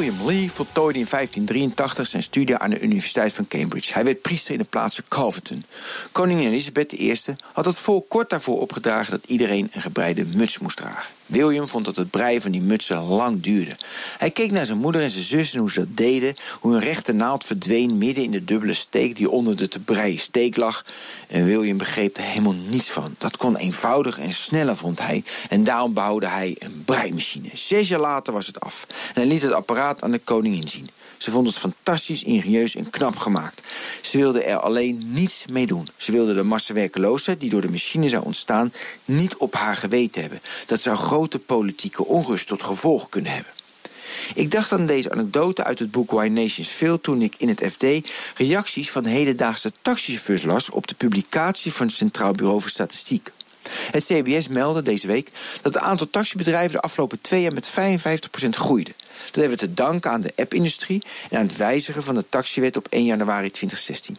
William Lee voltooide in 1583 zijn studie aan de Universiteit van Cambridge. Hij werd priester in de plaats Calverton. Koningin Elizabeth I had het volk kort daarvoor opgedragen dat iedereen een gebreide muts moest dragen. William vond dat het breien van die mutsen lang duurde. Hij keek naar zijn moeder en zijn zus en hoe ze dat deden, hoe een rechte naald verdween midden in de dubbele steek die onder de te breien steek lag. En William begreep er helemaal niets van. Dat kon eenvoudiger en sneller, vond hij. En daarom bouwde hij een breimachine. Zes jaar later was het af. En hij liet het apparaat aan de koningin zien. Ze vond het fantastisch, ingenieus en knap gemaakt. Ze wilde er alleen niets mee doen. Ze wilde de massawerkeloosheid die door de machine zou ontstaan niet op haar geweten hebben. Dat zou grote politieke onrust tot gevolg kunnen hebben. Ik dacht aan deze anekdote uit het boek Why Nations Fail toen ik in het FD reacties van hedendaagse taxichauffeurs las op de publicatie van het Centraal Bureau voor Statistiek. Het CBS meldde deze week dat het aantal taxibedrijven de afgelopen twee jaar met 55% groeide. Dat hebben we te danken aan de app-industrie en aan het wijzigen van de taxiwet op 1 januari 2016.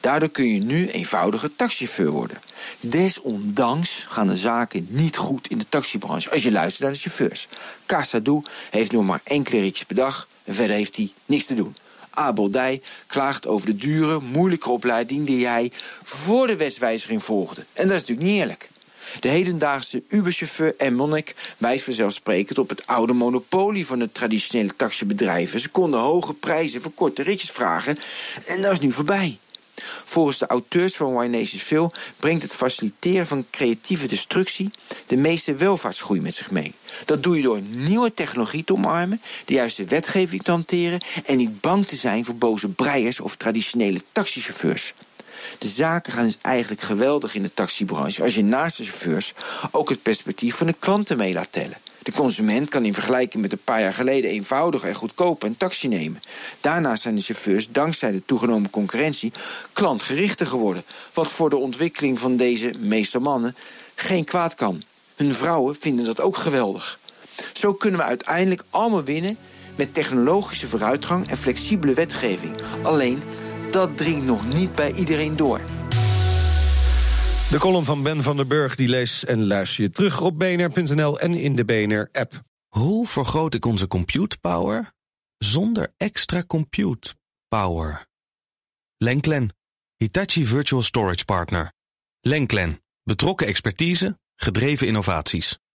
Daardoor kun je nu eenvoudiger taxichauffeur worden. Desondanks gaan de zaken niet goed in de taxibranche als je luistert naar de chauffeurs. Casadou heeft nog maar enkele ritjes per dag en verder heeft hij niks te doen. Abel Dij klaagt over de dure, moeilijke opleiding die hij voor de wetswijziging volgde. En dat is natuurlijk niet eerlijk. De hedendaagse Uberchauffeur en monnik wijst vanzelfsprekend op het oude monopolie van de traditionele taxibedrijven. Ze konden hoge prijzen voor korte ritjes vragen en dat is nu voorbij. Volgens de auteurs van Why Nations Fail brengt het faciliteren van creatieve destructie de meeste welvaartsgroei met zich mee. Dat doe je door nieuwe technologie te omarmen, de juiste wetgeving te hanteren en niet bang te zijn voor boze breiers of traditionele taxichauffeurs. De zaken gaan dus eigenlijk geweldig in de taxibranche als je naast de chauffeurs ook het perspectief van de klanten mee laat tellen. De consument kan in vergelijking met een paar jaar geleden eenvoudiger en goedkoper een taxi nemen. Daarnaast zijn de chauffeurs dankzij de toegenomen concurrentie klantgerichter geworden. Wat voor de ontwikkeling van deze meeste mannen geen kwaad kan. Hun vrouwen vinden dat ook geweldig. Zo kunnen we uiteindelijk allemaal winnen met technologische vooruitgang en flexibele wetgeving. Alleen dat dringt nog niet bij iedereen door. De column van Ben van der Burg die lees en luister je terug op bnr.nl en in de BNR-app. Hoe vergroot ik onze compute power zonder extra compute power? Lenklen, Hitachi Virtual Storage Partner. Lenklen, betrokken expertise, gedreven innovaties.